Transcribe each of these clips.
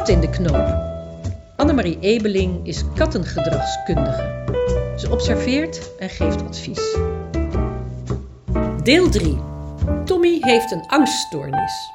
kat in de knoop. Annemarie Ebeling is kattengedragskundige. Ze observeert en geeft advies. Deel 3. Tommy heeft een angststoornis.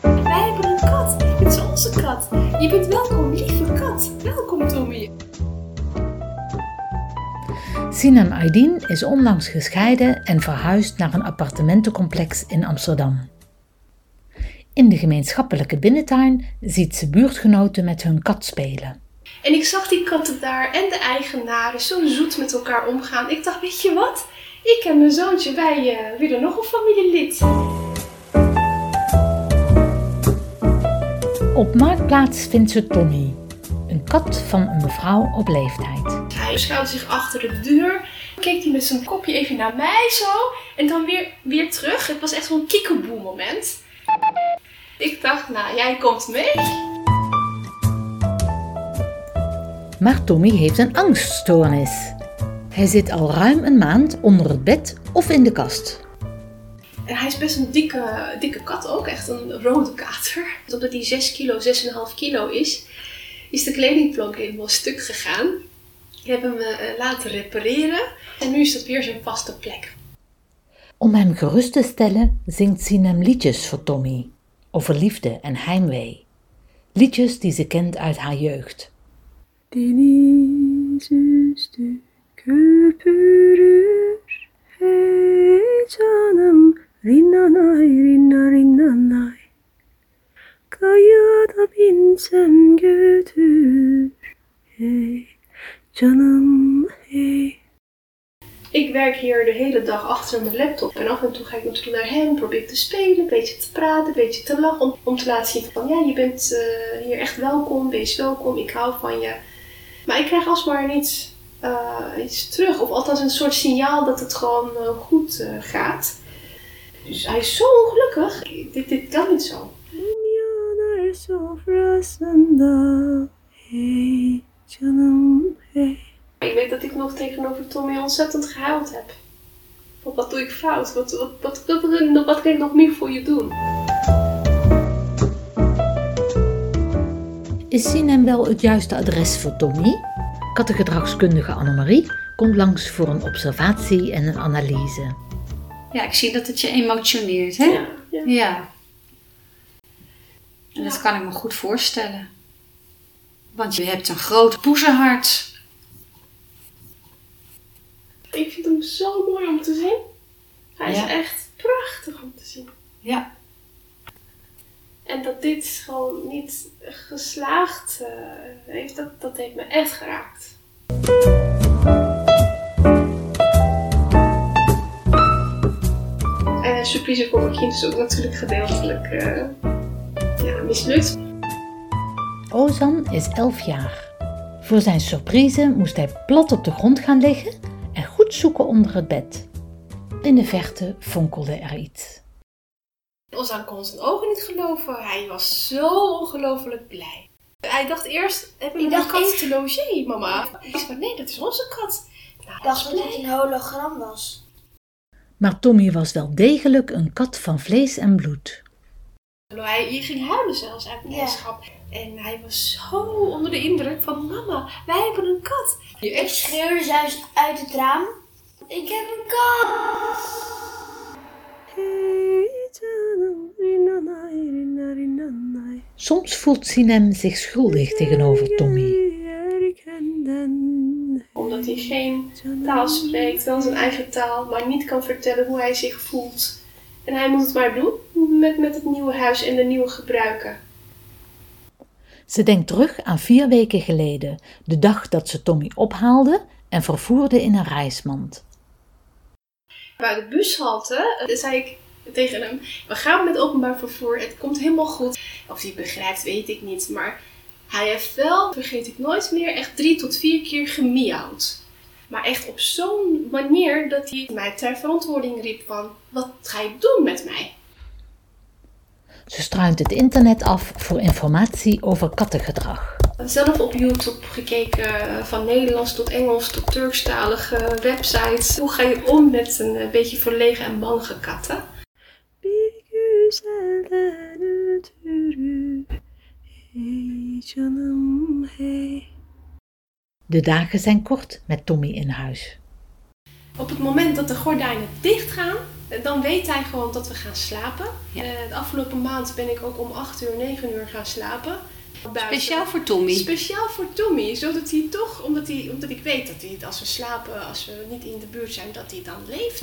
Wij hebben een kat. Het is onze kat. Je bent welkom, lieve kat. Welkom, Tommy. Sinem Aydin is onlangs gescheiden en verhuisd naar een appartementencomplex in Amsterdam. In de gemeenschappelijke binnentuin ziet ze buurtgenoten met hun kat spelen. En ik zag die katten daar en de eigenaren zo zoet met elkaar omgaan. Ik dacht, weet je wat? Ik en mijn zoontje, wij eh, willen nog een familielid. Op Marktplaats vindt ze Tommy, een kat van een mevrouw op leeftijd. Hij schuilt zich achter de deur. Keek hij met zijn kopje even naar mij zo. En dan weer, weer terug. Het was echt zo'n kiekeboe moment. Ik dacht, nou, jij komt mee. Maar Tommy heeft een angststoornis. Hij zit al ruim een maand onder het bed of in de kast. En hij is best een dikke, dikke kat ook, echt een rode kater. Omdat hij 6 kilo, 6,5 kilo is, is de kledingplank helemaal stuk gegaan. Ik heb hem eh, laten repareren en nu is dat weer zijn vaste plek. Om hem gerust te stellen zingt Sinem liedjes voor Tommy over liefde en heimwee. Liedjes die ze kent uit haar jeugd. Deniz üstü köpürür Hey canım Rinnanay rinna rinnanay Kayada binsem götür Hey canım hey Ik werk hier de hele dag achter mijn laptop en af en toe ga ik natuurlijk naar hem, probeer ik te spelen, een beetje te praten, een beetje te lachen. Om, om te laten zien van ja, je bent eh, hier echt welkom, wees welkom, ik hou van je. Maar ik krijg alsmaar niets, eh, iets terug, of althans een soort signaal dat het gewoon eh, goed gaat. Dus hij is zo ongelukkig. Dit, dit kan niet zo. Hey canım hey Ik weet dat ik nog tegenover Tommy ontzettend gehuild heb. Wat, wat doe ik fout? Wat, wat, wat, wat, wat, wat kan ik nog meer voor je doen? Is Sinem wel het juiste adres voor Tommy? Kattengedragskundige Annemarie komt langs voor een observatie en een analyse. Ja, ik zie dat het je emotioneert, hè? Ja, ja. Ja. En dat kan ik me goed voorstellen. Want je hebt een groot poezenhart. Ik vind hem zo mooi om te zien. Hij Ja. is echt prachtig om te zien. Ja. En dat dit gewoon niet geslaagd eh, heeft, dat, dat heeft me echt geraakt. En een surprise voor mijn kind is ook natuurlijk gedeeltelijk eh, ja, mislukt. Ozan is 11 jaar. Voor zijn surprise moest hij plat op de grond gaan liggen en goed zoeken onder het bed. In de verte fonkelde er iets. Ozan kon zijn ogen niet geloven. Hij was zo ongelooflijk blij. Hij dacht eerst, hebben we Ik een dacht kat te logeren, mama? Ik zei, nee, dat is onze kat. Nou, Ik dacht dat het een hologram was. Maar Tommy was wel degelijk een kat van vlees en bloed. Hij je ging huilen zelfs uit blijdschap. En hij was zo onder de indruk van mama, wij hebben een kat. Je Ik echt schreeuwde zelfs uit het raam. Ik heb een kat! Soms voelt Sinem zich schuldig tegenover Tommy. Omdat hij geen taal spreekt, wel zijn eigen taal, maar niet kan vertellen hoe hij zich voelt. En hij moet het maar doen met, met het nieuwe huis en de nieuwe gebruiken. Ze denkt terug aan vier weken geleden, de dag dat ze Tommy ophaalde en vervoerde in een reismand. Bij de bushalte eh, zei ik tegen hem, we gaan met openbaar vervoer, het komt helemaal goed. Of hij begrijpt, weet ik niet, maar hij heeft wel, vergeet ik nooit meer, echt drie tot vier keer gemiauwd. Maar echt op zo'n manier dat hij mij ter verantwoording riep van, wat ga je doen met mij? Ze struint het internet af voor informatie over kattengedrag. Zelf op YouTube gekeken, van Nederlands tot Engels tot Turkstalige websites. Hoe ga je om met een eh, beetje verlegen en bangere katten? De dagen zijn kort met Tommy in huis. Op het moment dat de gordijnen dicht gaan, eh, dan weet hij gewoon dat we gaan slapen. Ja. Eh, de afgelopen maand ben ik ook om 8 uur, 9 uur gaan slapen. Buiten. Speciaal voor Tommy. Speciaal voor Tommy, zodat hij toch, omdat, hij, omdat ik weet dat hij als we slapen, als we niet in de buurt zijn, dat hij dan leeft.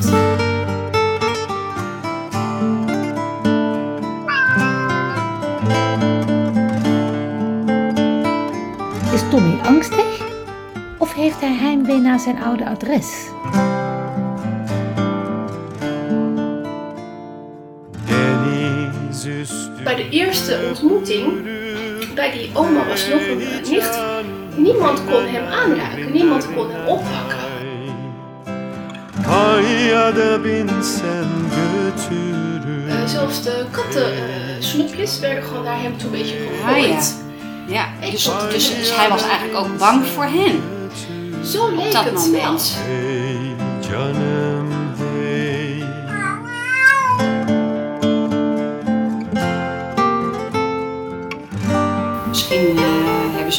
Is Tommy angstig? Of heeft hij heimwee naar zijn oude adres? Bij de eerste ontmoeting, bij die oma was nog een nicht, niemand kon hem aanraken, niemand kon hem oppakken. Eh, zelfs de kattensnoepjes werden gewoon naar hem toe een beetje Ah, ja. gegooid. Ja, dus, dus, dus hij was eigenlijk ook bang voor hen. Zo leek dat het moment. wel.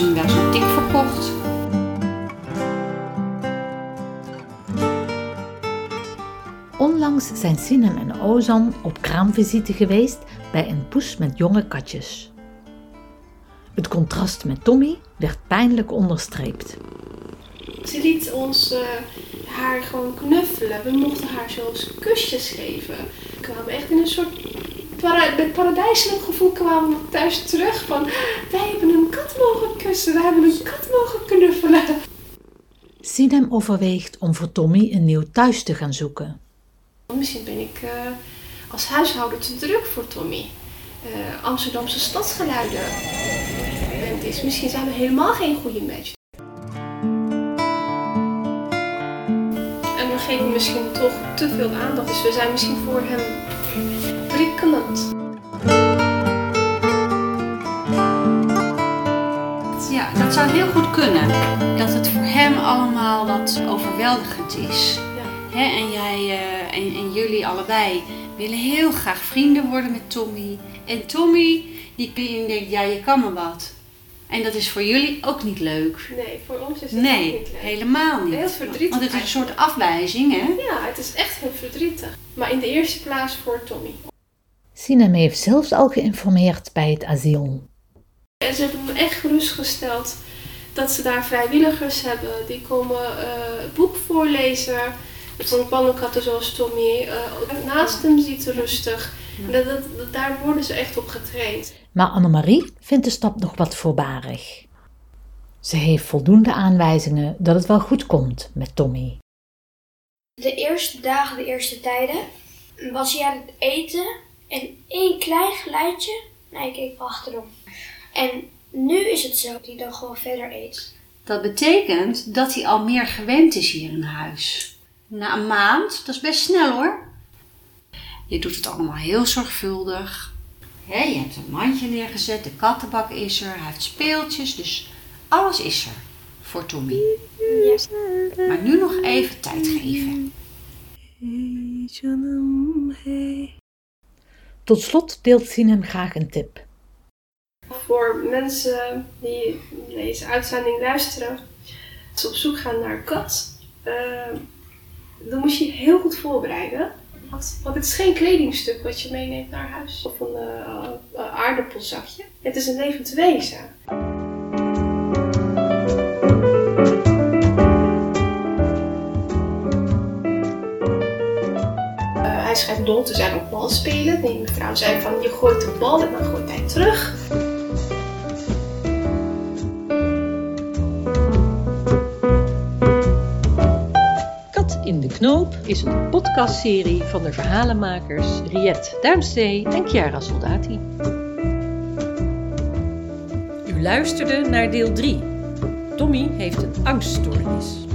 Ze hem wel zo'n tik verkocht. Onlangs zijn Sinem en Ozan op kraamvisite geweest bij een poes met jonge katjes. Het contrast met Tommy werd pijnlijk onderstreept. Ze liet ons eh, haar gewoon knuffelen. We mochten haar zelfs kusjes geven. We kwamen echt in een soort para met paradijselijk gevoel kwamen we thuis terug van wij hebben een kat kussen, wij hebben een kat mogen knuffelen. Sinem overweegt om voor Tommy een nieuw thuis te gaan zoeken. Misschien ben ik eh, als huishouder te druk voor Tommy. Eh, Amsterdamse stadsgeluiden. En het is, misschien zijn we helemaal geen goede match. En we geven misschien toch te veel aandacht. Dus we zijn misschien voor hem prikkelend. Zou heel goed kunnen. Dat het voor hem allemaal wat overweldigend is. Ja. Hè, en jij eh, en, en jullie allebei willen heel graag vrienden worden met Tommy. En Tommy, die die denkt, ja, je kan me wat. En dat is voor jullie ook niet leuk. Nee, voor ons is het ook Nee, niet leuk. helemaal niet. Heel verdrietig Want het is een soort afwijzing, hè? Ja, het is echt heel verdrietig. Maar in de eerste plaats voor Tommy. Sinem heeft zelfs al geïnformeerd bij het asiel. En ze hebben me echt gerustgesteld dat ze daar vrijwilligers hebben. Die komen eh, het boek voorlezen. Van pannenkatten zoals Tommy. eh, naast hem zitten rustig. En Dat, dat, dat- daar worden ze echt op getraind. Maar Annemarie vindt de stap nog wat voorbarig. Ze heeft voldoende aanwijzingen dat het wel goed komt met Tommy. De eerste dagen, de eerste tijden, was hij aan het eten en één klein geluidje. Nee, ik keek achterom. En nu is het zo dat hij dan gewoon verder eet. Dat betekent dat hij al meer gewend is hier in huis. Na een maand, dat is best snel hoor. Je doet het allemaal heel zorgvuldig. Je hebt een mandje neergezet, de kattenbak is er, hij heeft speeltjes, dus alles is er voor Tommy. Maar nu nog even tijd geven. Hey canım hey Tot slot deelt Sinem graag een tip. Voor mensen die deze uitzending luisteren. Als ze op zoek gaan naar een kat. eh, dan moet je je heel goed voorbereiden. Want het is geen kledingstuk wat je meeneemt naar huis. Of een eh, eh, aardappelzakje. Het is een levend wezen. Eh, hij schijnt dol te zijn op balspelen. Die mevrouw zei van je gooit de bal en dan gooit hij terug. Knoop is een podcastserie van de verhalenmakers Riet Duimstee en Chiara Soldati. U luisterde naar deel 3. Tommy heeft een angststoornis.